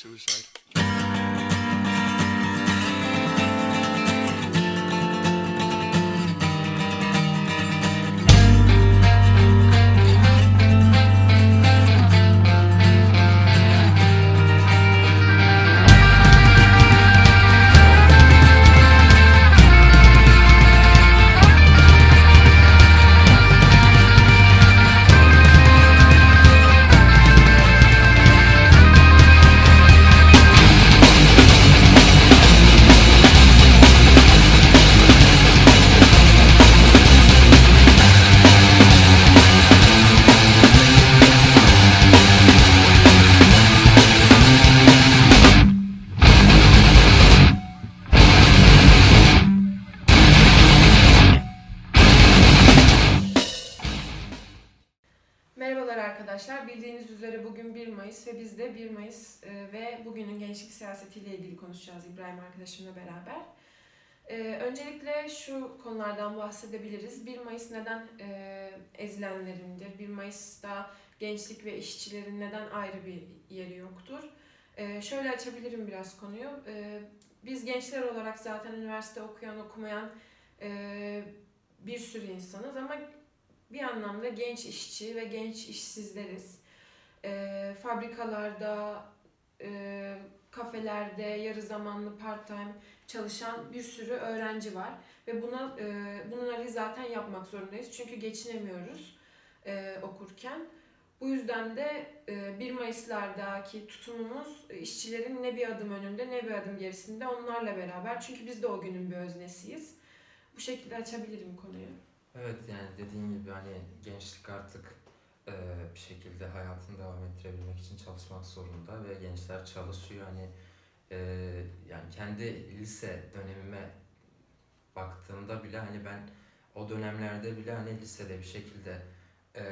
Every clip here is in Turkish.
suicide. Bildiğiniz üzere bugün 1 Mayıs ve biz de 1 Mayıs e, ve bugünün gençlik siyasetiyle ilgili konuşacağız İbrahim arkadaşımla beraber. E, Öncelikle şu konulardan bahsedebiliriz. 1 Mayıs neden e, ezilenlerindir? 1 Mayıs'ta gençlik ve işçilerin neden ayrı bir yeri yoktur? Şöyle açabilirim biraz konuyu. Biz gençler olarak zaten üniversite okuyan, okumayan bir sürü insanız ama bir anlamda genç işçi ve genç işsizleriz. E, fabrikalarda, e, kafelerde, yarı zamanlı part-time çalışan bir sürü öğrenci var. Ve buna e, bunları zaten yapmak zorundayız. Çünkü geçinemiyoruz e, okurken. Bu yüzden de e, 1 Mayıs'lardaki tutumumuz e, işçilerin ne bir adım önünde ne bir adım gerisinde onlarla beraber. Çünkü biz de o günün bir öznesiyiz. Bu şekilde açabilirim konuyu. Evet yani dediğin gibi hani gençlik artık e, bir şekilde hayatını devam ettirebilmek için çalışmak zorunda ve gençler çalışıyor hani e, yani kendi lise dönemime baktığımda bile hani ben o dönemlerde bile hani lisede bir şekilde e,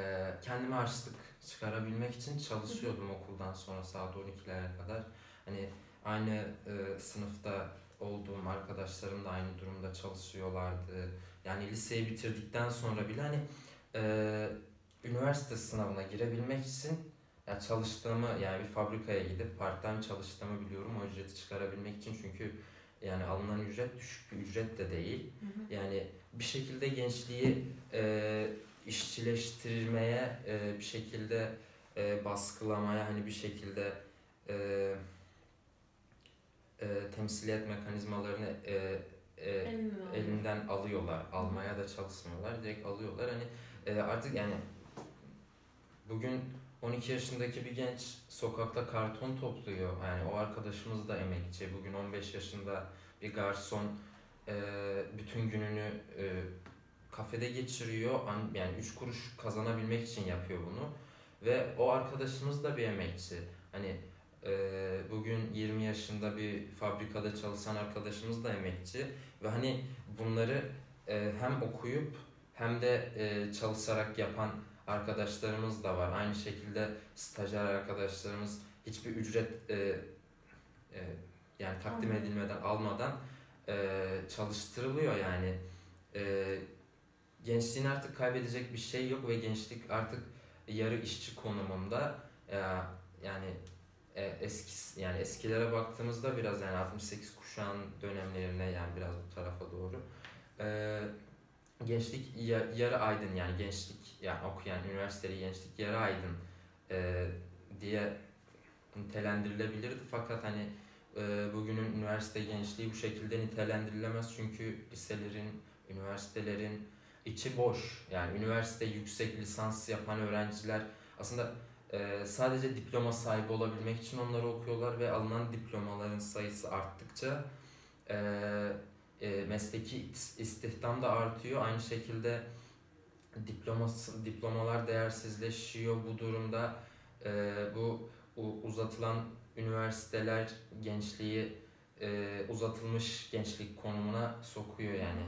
kendime harçlık çıkarabilmek için çalışıyordum okuldan sonra saat 12'lere kadar. Hani aynı e, sınıfta olduğum arkadaşlarım da aynı durumda çalışıyorlardı. Yani liseyi bitirdikten sonra bile hani e, üniversite sınavına girebilmek için ya çalıştığımı yani bir fabrikaya gidip part-time çalıştığımı biliyorum o ücreti çıkarabilmek için çünkü yani alınan ücret düşük bir ücret de değil. Yani bir şekilde gençliği e, işçileştirmeye, e, bir şekilde e, baskılamaya, hani bir şekilde e, e, temsiliyet mekanizmalarını e, e, elinden alıyorlar. Almaya da çalışmıyorlar. Direkt alıyorlar. Hani e, artık yani bugün 12 yaşındaki bir genç sokakta karton topluyor. Yani o arkadaşımız da emekçi. Bugün 15 yaşında bir garson e, bütün gününü e, kafede geçiriyor. An- Yani 3 kuruş kazanabilmek için yapıyor bunu. Ve o arkadaşımız da bir emekçi. Hani e, bugün 20 yaşında bir fabrikada çalışan arkadaşımız da emekçi. Ve hani bunları e, hem okuyup hem de e, çalışarak yapan arkadaşlarımız da var. Aynı şekilde stajyer arkadaşlarımız hiçbir ücret e, e, yani takdim Almadan. edilmeden almadan e, çalıştırılıyor yani. E, gençliğin artık kaybedecek bir şey yok ve gençlik artık yarı işçi konumunda. E, yani e, eski yani eskilere baktığımızda biraz yani 68 kuşağın dönemlerine yani biraz bu tarafa doğru. E, gençlik ya- yarı aydın yani gençlik yani okuyan üniversiteli gençlik yarı aydın e, diye nitelendirilebilirdi fakat hani e, bugünün üniversite gençliği bu şekilde nitelendirilemez çünkü liselerin, üniversitelerin içi boş. Yani üniversite yüksek lisans yapan öğrenciler aslında e, sadece diploma sahibi olabilmek için onları okuyorlar ve alınan diplomaların sayısı arttıkça e, e, mesleki is- istihdam da artıyor. Aynı şekilde diploması, diplomalar değersizleşiyor bu durumda. e, bu uzatılan üniversiteler gençliği e, uzatılmış gençlik konumuna sokuyor yani.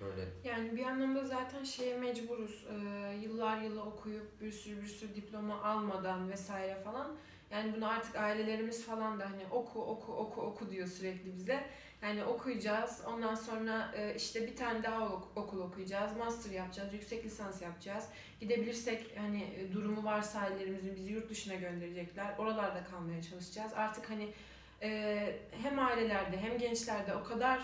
Böyle Yani bir anlamda zaten şeye mecburuz. Ee, yıllar yılı okuyup bir sürü bir sürü diploma almadan vesaire falan Yani bunu artık ailelerimiz falan da hani oku oku oku oku diyor sürekli bize. Yani okuyacağız. Ondan sonra e, işte bir tane daha ok- okul okuyacağız. Master yapacağız. Yüksek lisans yapacağız. Gidebilirsek hani e, durumu varsa ailelerimizin bizi yurt dışına gönderecekler. Oralarda kalmaya çalışacağız. Artık hani e, hem ailelerde hem gençlerde o kadar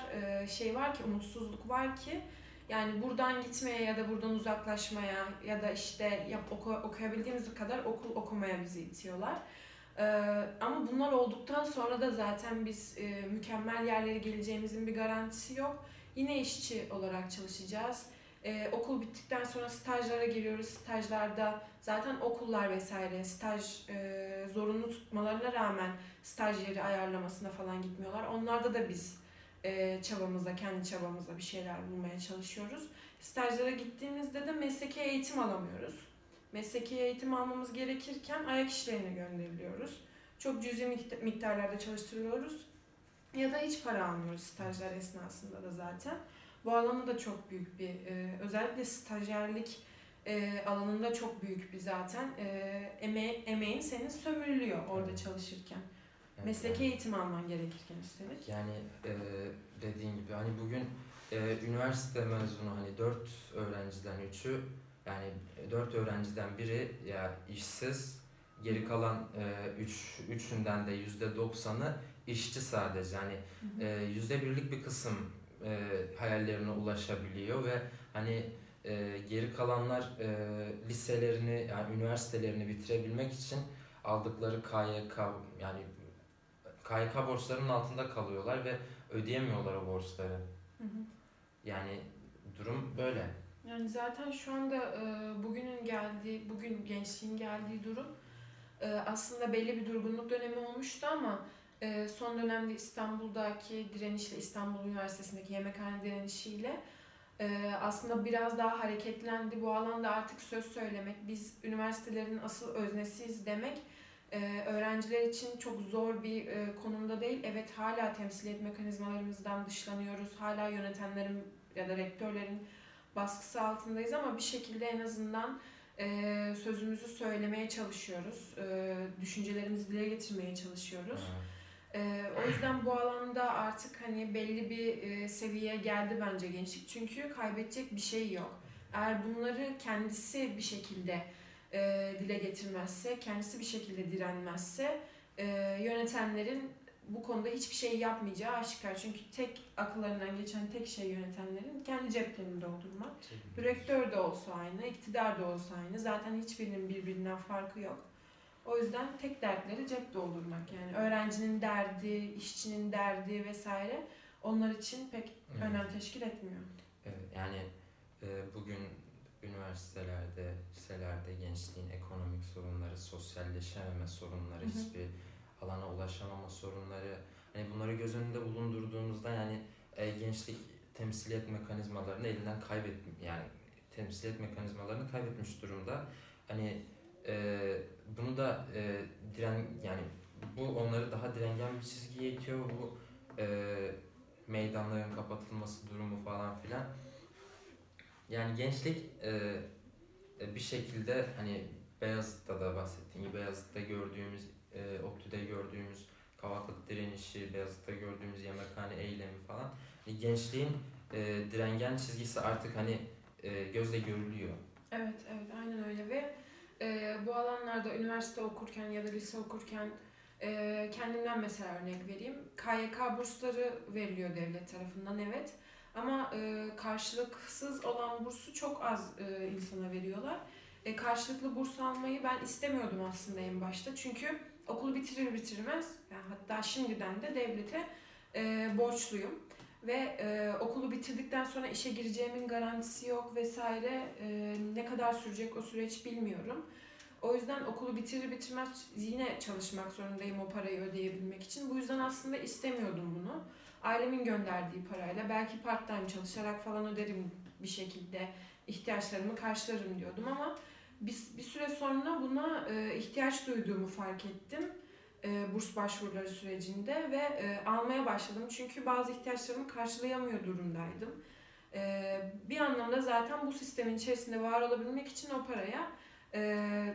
şey var ki umutsuzluk var ki yani buradan gitmeye ya da buradan uzaklaşmaya ya da işte yap, oku, okuyabildiğimiz kadar okul okumaya bizi itiyorlar. Ee, ama bunlar olduktan sonra da zaten biz e, mükemmel yerlere geleceğimizin bir garantisi yok. Yine işçi olarak çalışacağız. Ee, okul bittikten sonra stajlara giriyoruz. Stajlarda zaten okullar vesaire staj e, zorunlu tutmalarına rağmen staj yeri ayarlamasına falan gitmiyorlar. Onlarda da biz e, çabamızla, kendi çabamızla bir şeyler bulmaya çalışıyoruz. Stajlara gittiğimizde de mesleki eğitim alamıyoruz. Mesleki eğitim almamız gerekirken ayak işlerine gönderiliyoruz. Çok cüzi mikta- miktarlarda çalıştırıyoruz. Ya da hiç para almıyoruz stajlar esnasında da zaten. Bu alanda da çok büyük bir, e, özellikle stajyerlik e, alanında çok büyük bir zaten e, eme- emeğin senin sömürülüyor orada çalışırken. Evet, Mesleki yani- eğitim alman gerekirken üstelik. Yani e, dediğin gibi hani bugün e, üniversite mezunu hani dört öğrenciden üçü yani dört öğrenciden biri ya işsiz geri kalan e, üç, üçünden de yüzde doksanı işçi sadece yani e, yüzde birlik bir kısım e, hayallerine ulaşabiliyor ve hani e, geri kalanlar e, liselerini yani üniversitelerini bitirebilmek için aldıkları KYK yani KYK borçlarının altında kalıyorlar ve ödeyemiyorlar o borçları. Hı hı. Yani durum böyle. Yani zaten şu anda e, bugünün geldiği, bugün gençliğin geldiği durum e, aslında belli bir durgunluk dönemi olmuştu ama e, son dönemde İstanbul'daki direnişle, İstanbul Üniversitesi'ndeki yemekhane direnişiyle e, aslında biraz daha hareketlendi. Bu alanda artık söz söylemek, biz üniversitelerin asıl öznesiyiz demek e, öğrenciler için çok zor bir e, konumda değil. Evet hala temsiliyet mekanizmalarımızdan dışlanıyoruz. Hala yönetenlerin ya da rektörlerin baskısı altındayız ama bir şekilde en azından e, sözümüzü söylemeye çalışıyoruz. E, düşüncelerimizi dile getirmeye çalışıyoruz. E, o yüzden bu alanda artık hani belli bir e, seviyeye geldi bence gençlik. Çünkü kaybedecek bir şey yok. Eğer bunları kendisi bir şekilde e, dile getirmezse, kendisi bir şekilde direnmezse e, yönetenlerin bu konuda hiçbir şey yapmayacağı aşikar. Çünkü tek akıllarından geçen tek şey yönetenlerin kendi ceplerini doldurmak. Rektör de olsa aynı, iktidar da olsa aynı. Zaten hiçbirinin birbirinden farkı yok. O yüzden tek dertleri cep doldurmak. Yani öğrencinin derdi, işçinin derdi vesaire onlar için pek Evet. önem teşkil etmiyor. Evet, yani e, bugün üniversitelerde, liselerde gençliğin ekonomik sorunları, sosyalleşememe sorunları, Hı hı. hiçbir alana ulaşamama sorunları, hani bunları göz önünde bulundurduğumuzda yani e, gençlik temsiliyet mekanizmalarını elinden kaybet yani temsiliyet mekanizmalarını kaybetmiş durumda. Hani e, bunu da e, diren yani bu onları daha direngen bir çizgiye itiyor. Bu e, meydanların kapatılması durumu falan filan. Yani gençlik e, e, bir şekilde hani Beyazıt'ta da bahsettiğim gibi Beyazıt'ta gördüğümüz, e, ODTÜ'de gördüğümüz kavaklık direnişi, Beyazıt'ta gördüğümüz yemekhane eylemi falan. Hani gençliğin e, direngen çizgisi artık hani e, gözle görülüyor. Evet, evet aynen öyle ve e, bu alanlarda üniversite okurken ya da lise okurken e, kendimden mesela örnek vereyim. KYK bursları veriliyor devlet tarafından evet ama e, karşılıksız olan bursu çok az e, insana veriyorlar. E, karşılıklı burs almayı ben istemiyordum aslında en başta çünkü okulu bitirir bitirmez yani hatta şimdiden de devlete e, borçluyum ve e, okulu bitirdikten sonra işe gireceğimin garantisi yok vesaire E, ne kadar sürecek o süreç bilmiyorum. O yüzden okulu bitirir bitirmez yine çalışmak zorundayım o parayı ödeyebilmek için. Bu yüzden aslında istemiyordum bunu. Ailemin gönderdiği parayla belki part time çalışarak falan öderim bir şekilde ihtiyaçlarımı karşılarım diyordum ama bir, bir süre sonra buna e, ihtiyaç duyduğumu fark ettim e, burs başvuruları sürecinde ve e, almaya başladım. Çünkü bazı ihtiyaçlarımı karşılayamıyor durumdaydım. E, bir anlamda zaten bu sistemin içerisinde var olabilmek için o paraya e,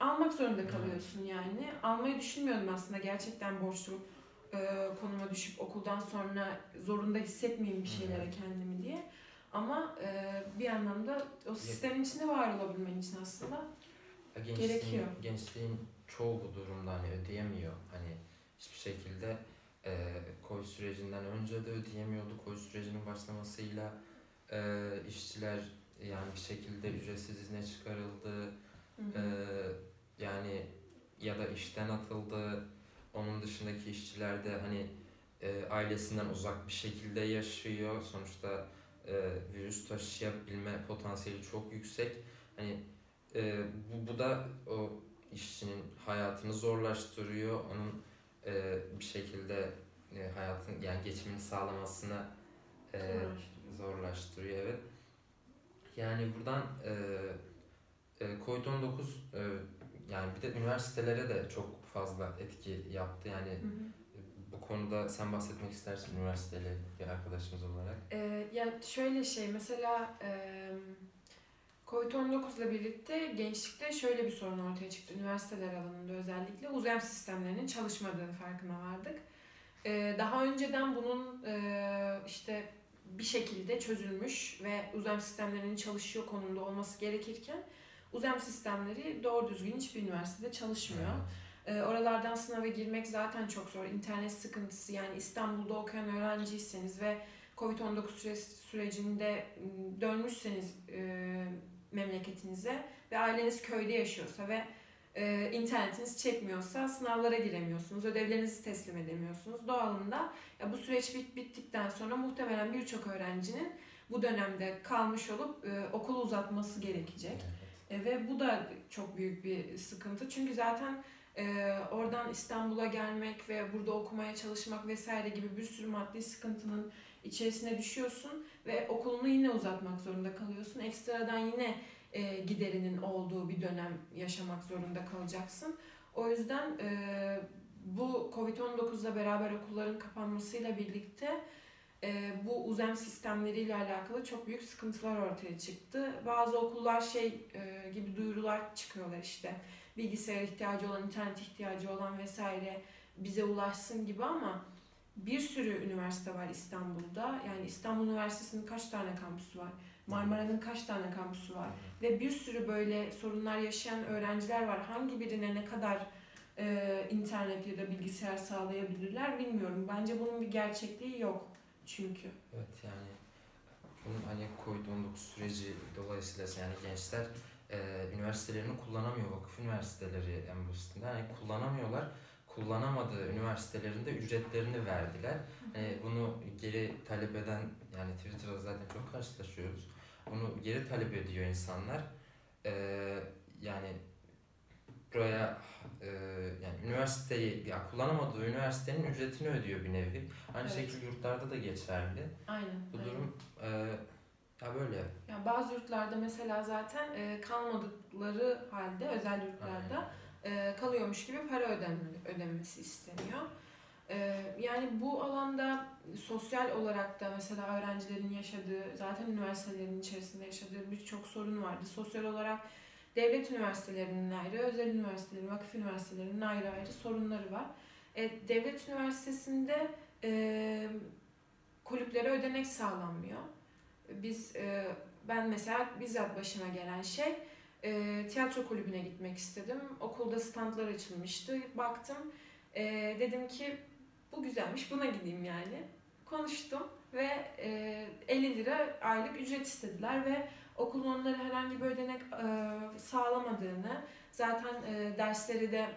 almak zorunda kalıyorsun yani. Almayı düşünmüyordum aslında gerçekten borçlu e, konuma düşüp okuldan sonra zorunda hissetmeyeyim bir şeylere kendimi diye. Ama e, bir anlamda o sistemin içinde var olabilmen için aslında Ya Gençliğin, Gerekiyor. gençliğin çoğu bu durumda hani ödeyemiyor. Hani hiçbir şekilde e, koy sürecinden önce de ödeyemiyordu. Koy sürecinin başlamasıyla e, işçiler yani bir şekilde ücretsiz izne çıkarıldı. Hı hı. Ee, yani ya da işten atıldı. Onun dışındaki işçiler de hani e, ailesinden uzak bir şekilde yaşıyor. Sonuçta e, virüs taşıyabilme potansiyeli çok yüksek. Hani e, bu, bu da o işçinin hayatını zorlaştırıyor. Onun e, bir şekilde e, hayatın yani geçimini sağlamasına e, Zorlaştırıyor. zorlaştırıyor evet. Yani buradan e, e, Covid-19 e, yani bir de üniversitelere de çok fazla etki yaptı. Yani Hı hı. Bu konuda sen bahsetmek istersin üniversiteli bir arkadaşımız olarak. Ee, ya şöyle şey mesela e, Covid-19 ile birlikte gençlikte şöyle bir sorun ortaya çıktı. Üniversiteler alanında özellikle uzam sistemlerinin çalışmadığını farkına vardık. Ee, daha önceden bunun e, işte bir şekilde çözülmüş ve uzam sistemlerinin çalışıyor konumda olması gerekirken uzam sistemleri doğru düzgün hiçbir üniversitede çalışmıyor. Ee, oralardan sınava girmek zaten çok zor. İnternet sıkıntısı yani İstanbul'da okuyan öğrenciyseniz ve Covid-19 süre- sürecinde m, dönmüşseniz e, memleketinize ve aileniz köyde yaşıyorsa ve e, internetiniz çekmiyorsa sınavlara giremiyorsunuz, ödevlerinizi teslim edemiyorsunuz. Doğalında ya bu süreç bit bittikten sonra muhtemelen birçok öğrencinin bu dönemde kalmış olup e, okulu uzatması gerekecek. E, ve bu da çok büyük bir sıkıntı. Çünkü zaten e, oradan İstanbul'a gelmek ve burada okumaya çalışmak vesaire gibi bir sürü maddi sıkıntının içerisine düşüyorsun ve okulunu yine uzatmak zorunda kalıyorsun. Ekstradan yine e, giderinin olduğu bir dönem yaşamak zorunda kalacaksın. O yüzden e, bu Covid-19'la beraber okulların kapanmasıyla birlikte e, bu uzem sistemleriyle alakalı çok büyük sıkıntılar ortaya çıktı. Bazı okullar şey e, gibi duyurular çıkıyorlar işte bilgisayar ihtiyacı olan, internet ihtiyacı olan vesaire bize ulaşsın gibi ama bir sürü üniversite var İstanbul'da. Yani İstanbul Üniversitesi'nin kaç tane kampüsü var? Marmara'nın kaç tane kampüsü var? Ve bir sürü böyle sorunlar yaşayan öğrenciler var. Hangi birine ne kadar e, internet ya da bilgisayar sağlayabilirler bilmiyorum. Bence bunun bir gerçekliği yok çünkü. Evet yani bunun hani Covid-19 süreci dolayısıyla yani gençler e, üniversitelerini kullanamıyor. Vakıf üniversiteleri en basitinden hani kullanamıyorlar. Kullanamadığı üniversitelerinde ücretlerini verdiler. Hani bunu geri talep eden yani Twitter'da zaten çok karşılaşıyoruz. Bunu geri talep ediyor insanlar. E, yani buraya e, yani üniversiteyi ya kullanamadığı üniversitenin ücretini ödüyor bir nevi. Aynı Evet. şekilde yurtlarda da geçerli. Aynen. Bu aynen. durum e, ya böyle. Yani bazı yurtlarda mesela zaten e, kalmadıkları halde özel yurtlarda e, kalıyormuş gibi para ödenmeli, ödenmesi isteniyor. E, yani bu alanda sosyal olarak da mesela öğrencilerin yaşadığı, zaten üniversitelerin içerisinde yaşadığı birçok sorun vardı. Sosyal olarak devlet üniversitelerinin ayrı, özel üniversitelerin, vakıf üniversitelerinin ayrı ayrı sorunları var. E, devlet üniversitesinde e, kulüplere ödenek sağlanmıyor. Biz e, ben mesela bizzat başıma gelen şey e, tiyatro kulübüne gitmek istedim. Okulda standlar açılmıştı. Baktım e, dedim ki bu güzelmiş buna gideyim yani. Konuştum ve e, 50 lira aylık ücret istediler ve okulun onlara herhangi bir ödenek e, sağlamadığını zaten e, dersleri de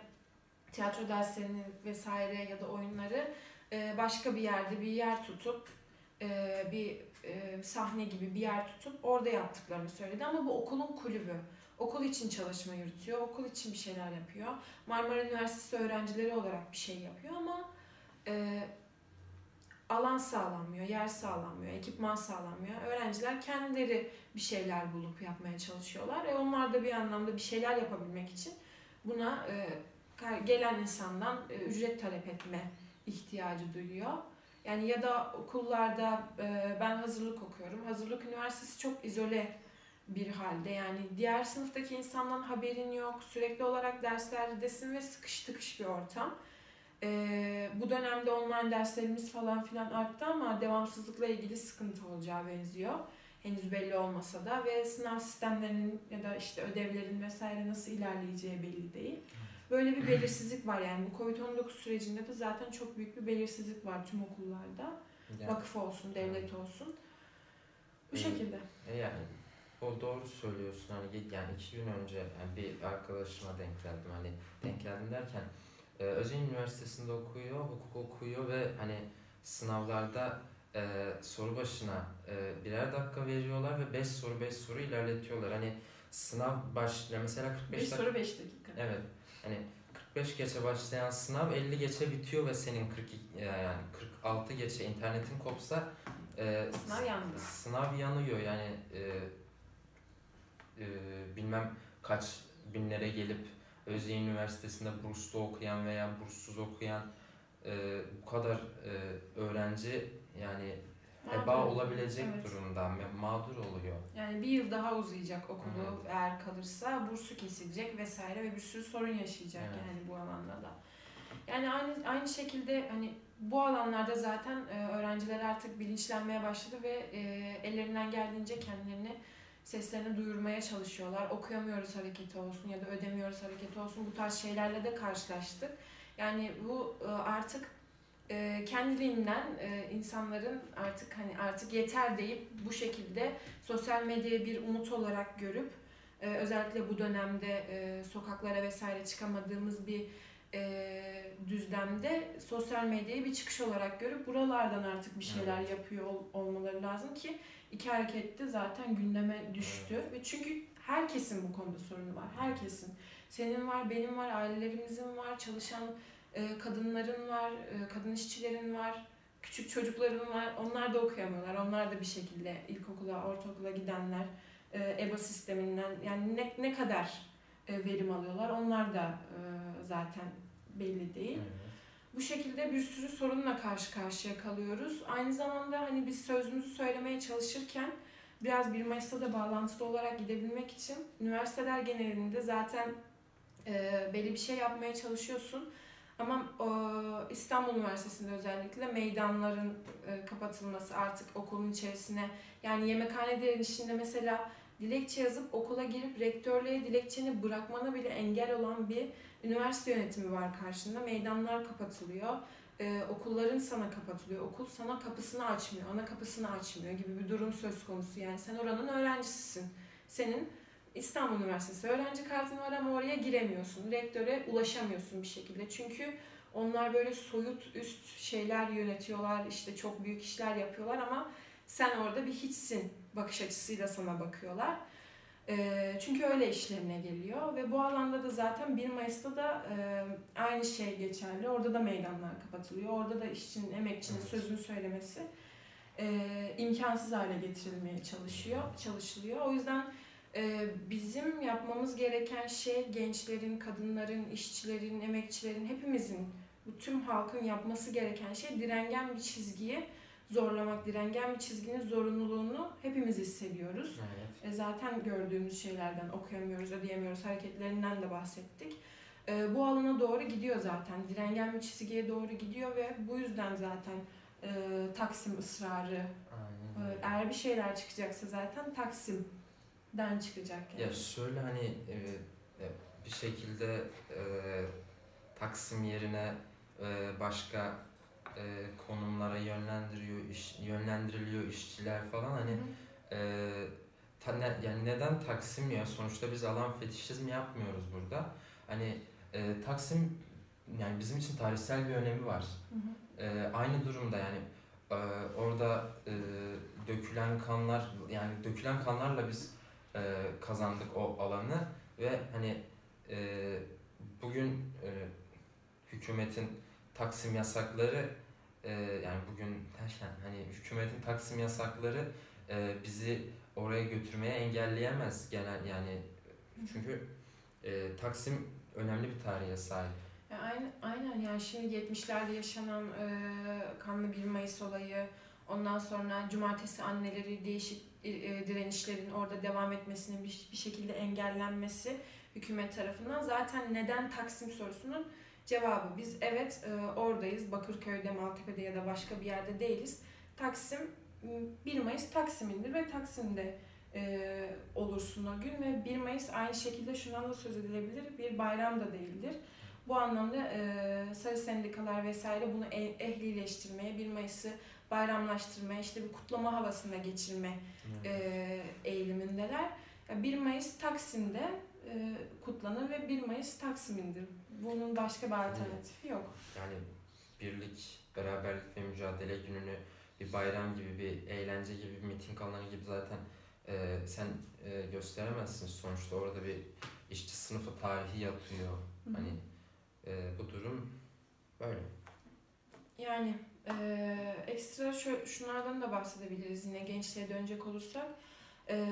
tiyatro derslerini vesaire ya da oyunları e, başka bir yerde bir yer tutup e, bir e, sahne gibi bir yer tutup orada yaptıklarını söyledi ama bu okulun kulübü. Okul için çalışma yürütüyor, okul için bir şeyler yapıyor. Marmara Üniversitesi öğrencileri olarak bir şey yapıyor ama e, alan sağlanmıyor, yer sağlanmıyor, ekipman sağlanmıyor. Öğrenciler kendileri bir şeyler bulup yapmaya çalışıyorlar. E onlar da bir anlamda bir şeyler yapabilmek için buna e, gelen insandan e, ücret talep etme ihtiyacı duyuyor. Yani ya da okullarda e, ben hazırlık okuyorum. Hazırlık üniversitesi çok izole bir halde. Yani diğer sınıftaki insandan haberin yok. Sürekli olarak derslerdesin ve sıkış tıkış bir ortam. Ee, bu dönemde online derslerimiz falan filan arttı ama devamsızlıkla ilgili sıkıntı olacağı benziyor. Henüz belli olmasa da ve sınav sistemlerinin ya da işte ödevlerin vesaire nasıl ilerleyeceği belli değil. Böyle bir belirsizlik var yani bu Covid-19 sürecinde de zaten çok büyük bir belirsizlik var tüm okullarda. Yani, Vakıf olsun, devlet olsun. Bu Evet. şekilde. e yani o doğru söylüyorsun hani yani iki gün önce yani bir arkadaşıma denk geldim hani denk geldim derken e, Özel Üniversitesi'nde okuyor, hukuk okuyor ve hani sınavlarda e, soru başına e, birer dakika veriyorlar ve 5 soru 5 soru ilerletiyorlar. Hani sınav baş ya mesela 45 Bir dakika soru 5 dakika. Evet. Hani 45 geçe başlayan sınav 50 geçe bitiyor ve senin 42 yani 46 geçe internetin kopsa e, Sınav yandı. Sınav yanıyor yani e, e, bilmem kaç binlere gelip Özyeğin Üniversitesi'nde burslu okuyan veya burssuz okuyan e, bu kadar e, öğrenci yani heba Mağdur. olabilecek Evet. durumda ma- mağdur oluyor. Yani bir yıl daha uzayacak okulu Evet. eğer kalırsa bursu kesilecek vesaire ve bir sürü sorun yaşayacak Evet. yani bu alanda da. Yani aynı aynı şekilde hani bu alanlarda zaten e, öğrenciler artık bilinçlenmeye başladı ve e, ellerinden geldiğince kendilerini seslerini duyurmaya çalışıyorlar. Okuyamıyoruz hareketi olsun ya da ödemiyoruz hareketi olsun bu tarz şeylerle de karşılaştık. Yani bu e, artık e, kendiliğinden e, insanların artık hani artık yeter deyip bu şekilde sosyal medyayı bir umut olarak görüp e, özellikle bu dönemde e, sokaklara vesaire çıkamadığımız bir e, düzlemde sosyal medyayı bir çıkış olarak görüp buralardan artık bir şeyler Evet. yapıyor ol- olmaları lazım ki iki harekette zaten gündeme düştü. Ve çünkü herkesin bu konuda sorunu var herkesin. Senin var benim var ailelerimizin var çalışan e, kadınların var e, kadın işçilerin var küçük çocukların var onlar da okuyamıyorlar onlar da bir şekilde ilkokula ortaokula gidenler e, EBA sisteminden yani ne, ne kadar e, verim alıyorlar onlar da e, zaten belli değil. Evet. Bu şekilde bir sürü sorunla karşı karşıya kalıyoruz. Aynı zamanda hani biz sözümüzü söylemeye çalışırken biraz 1 Mayıs'ta da bağlantılı olarak gidebilmek için üniversiteler genelinde zaten e, belli bir şey yapmaya çalışıyorsun. Ama e, İstanbul Üniversitesi'nde özellikle meydanların e, kapatılması artık okulun içerisine yani yemekhanelerin içinde mesela dilekçe yazıp okula girip rektörlüğe dilekçeni bırakmana bile engel olan bir üniversite yönetimi var karşında. Meydanlar kapatılıyor. Ee, okulların sana kapatılıyor. Okul sana kapısını açmıyor. Ana kapısını açmıyor gibi bir durum söz konusu. Yani sen oranın öğrencisisin. Senin İstanbul Üniversitesi öğrenci kartın var ama oraya giremiyorsun. Rektöre ulaşamıyorsun bir şekilde. Çünkü onlar böyle soyut üst şeyler yönetiyorlar. işte çok büyük işler yapıyorlar ama sen orada bir hiçsin bakış açısıyla sana bakıyorlar. Ee, çünkü öyle işlerine geliyor ve bu alanda da zaten 1 Mayıs'ta da e, aynı şey geçerli. Orada da meydanlar kapatılıyor. Orada da işçinin, emekçinin Evet. sözünü söylemesi e, imkansız hale getirilmeye çalışıyor, çalışılıyor. O yüzden bizim yapmamız gereken şey gençlerin, kadınların, işçilerin, emekçilerin, hepimizin, bu tüm halkın yapması gereken şey direngen bir çizgiyi zorlamak, direngen bir çizginin zorunluluğunu hepimiz hissediyoruz. Evet. E, zaten gördüğümüz şeylerden okuyamıyoruz, ödeyemiyoruz hareketlerinden de bahsettik. E, bu alana doğru gidiyor zaten. Direngen bir çizgiye doğru gidiyor ve bu yüzden zaten e, Taksim ısrarı. Aynen E, eğer bir şeyler çıkacaksa zaten Taksim'den çıkacak yani. Ya şöyle hani e, e, bir şekilde e, Taksim yerine e, başka e, konumlara yönlendiriyor iş, yönlendiriliyor işçiler falan hani hı. e, ta- ne- yani neden Taksim ya sonuçta biz alan fetişizmi yapmıyoruz burada hani e, Taksim yani bizim için tarihsel bir önemi var Hı hı. e, aynı durumda yani e, orada e, dökülen kanlar yani dökülen kanlarla biz e, kazandık o alanı ve hani e, bugün e, hükümetin Taksim yasakları e, yani bugün hani hükümetin Taksim yasakları e, bizi oraya götürmeye engelleyemez genel yani çünkü e, Taksim önemli bir tarihe sahip. Aynen, aynen yani şimdi 70'lerde yaşanan e, kanlı 1 Mayıs olayı, ondan sonra cumartesi anneleri değişik direnişlerin orada devam etmesinin bir, şekilde engellenmesi hükümet tarafından zaten neden Taksim sorusunun cevabı. Biz evet e, oradayız. Bakırköy'de, Maltepe'de ya da başka bir yerde değiliz. Taksim 1 Mayıs Taksim'indir ve Taksim'de e, olursun o gün ve 1 Mayıs aynı şekilde şundan da söz edilebilir bir bayram da değildir. Bu anlamda e, sarı sendikalar vesaire bunu e, ehlileştirmeye, 1 Mayıs'ı bayramlaştırmaya, işte bir kutlama havasına geçirme e, eğilimindeler. 1 Mayıs Taksim'de e, kutlanır ve 1 Mayıs Taksim'indir. Bunun başka bir alternatifi yok. Yani birlik, beraberlik ve mücadele gününü bir bayram gibi, bir eğlence gibi, bir miting alanı gibi zaten e, sen e, gösteremezsin. Sonuçta orada bir işçi sınıfı tarihi yatıyor. Hı hı. Hani e, bu durum böyle. Yani e, ekstra şu, şunlardan da bahsedebiliriz yine gençliğe dönecek olursak. E,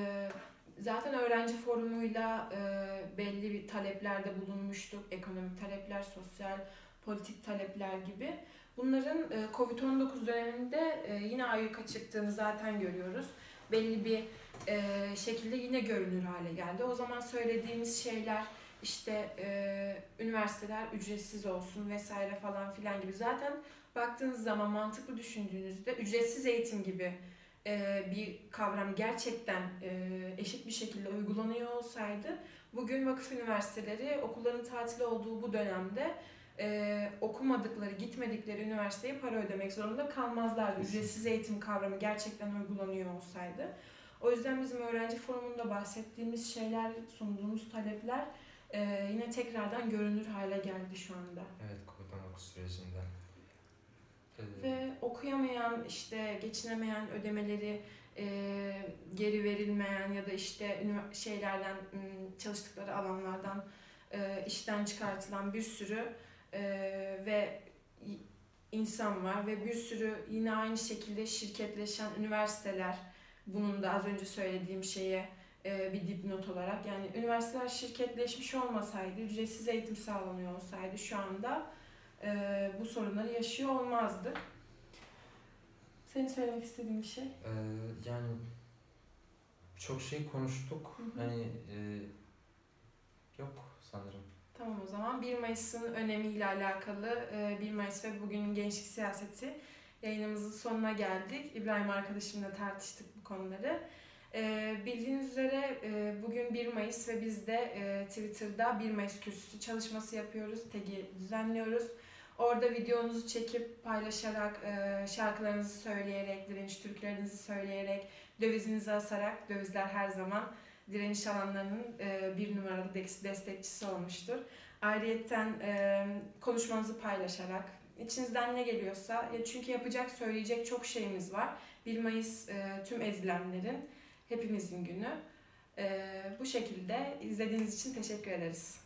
zaten öğrenci forumuyla e, belli bir taleplerde bulunmuştuk. Ekonomik talepler, sosyal, politik talepler gibi. Bunların e, Covid-19 döneminde e, yine ayyuka çıktığını zaten görüyoruz. Belli bir şekilde yine görünür hale geldi. O zaman söylediğimiz şeyler işte e, üniversiteler ücretsiz olsun vesaire falan filan gibi. Zaten baktığınız zaman mantıklı düşündüğünüzde ücretsiz eğitim gibi e, bir kavram gerçekten e, eşit bir şekilde uygulanıyor olsaydı bugün vakıf üniversiteleri okulların tatil olduğu bu dönemde e, okumadıkları, gitmedikleri üniversiteye para ödemek zorunda kalmazlardı. Ücretsiz eğitim kavramı gerçekten uygulanıyor olsaydı. O yüzden bizim öğrenci forumunda bahsettiğimiz şeyler, sunduğumuz talepler e, yine tekrardan görünür hale geldi şu anda. Evet, Covid-19 sürecinde. Ve okuyamayan, işte geçinemeyen ödemeleri e, geri verilmeyen ya da işte şeylerden çalıştıkları alanlardan e, işten çıkartılan bir sürü e, ve insan var ve bir sürü yine aynı şekilde şirketleşen üniversiteler bunun da az önce söylediğim şeye e, bir dipnot olarak yani üniversiteler şirketleşmiş olmasaydı ücretsiz eğitim sağlanıyor olsaydı şu anda e, bu sorunları yaşıyor olmazdı. Senin söylemek istediğin bir şey? e, yani çok şey konuştuk. Hı hı. Hani e, yok sanırım. Tamam o zaman 1 Mayıs'ın önemiyle alakalı e, 1 Mayıs ve bugünün gençlik siyaseti yayınımızın sonuna geldik. İbrahim arkadaşımla tartıştık bu konuları. E, Bildiğiniz üzere e, bugün 1 Mayıs ve biz de e, Twitter'da 1 Mayıs kürsüsü çalışması yapıyoruz. Tagi düzenliyoruz. Orada videonuzu çekip paylaşarak, e, şarkılarınızı söyleyerek, direniş türkülerinizi söyleyerek, dövizinizi asarak, dövizler her zaman direniş alanlarının e, bir numaralı des- destekçisi olmuştur. Ayrıyeten e, konuşmanızı paylaşarak, içinizden ne geliyorsa, çünkü yapacak, söyleyecek çok şeyimiz var. 1 Mayıs tüm ezilenlerin, hepimizin günü. Bu şekilde izlediğiniz için teşekkür ederiz.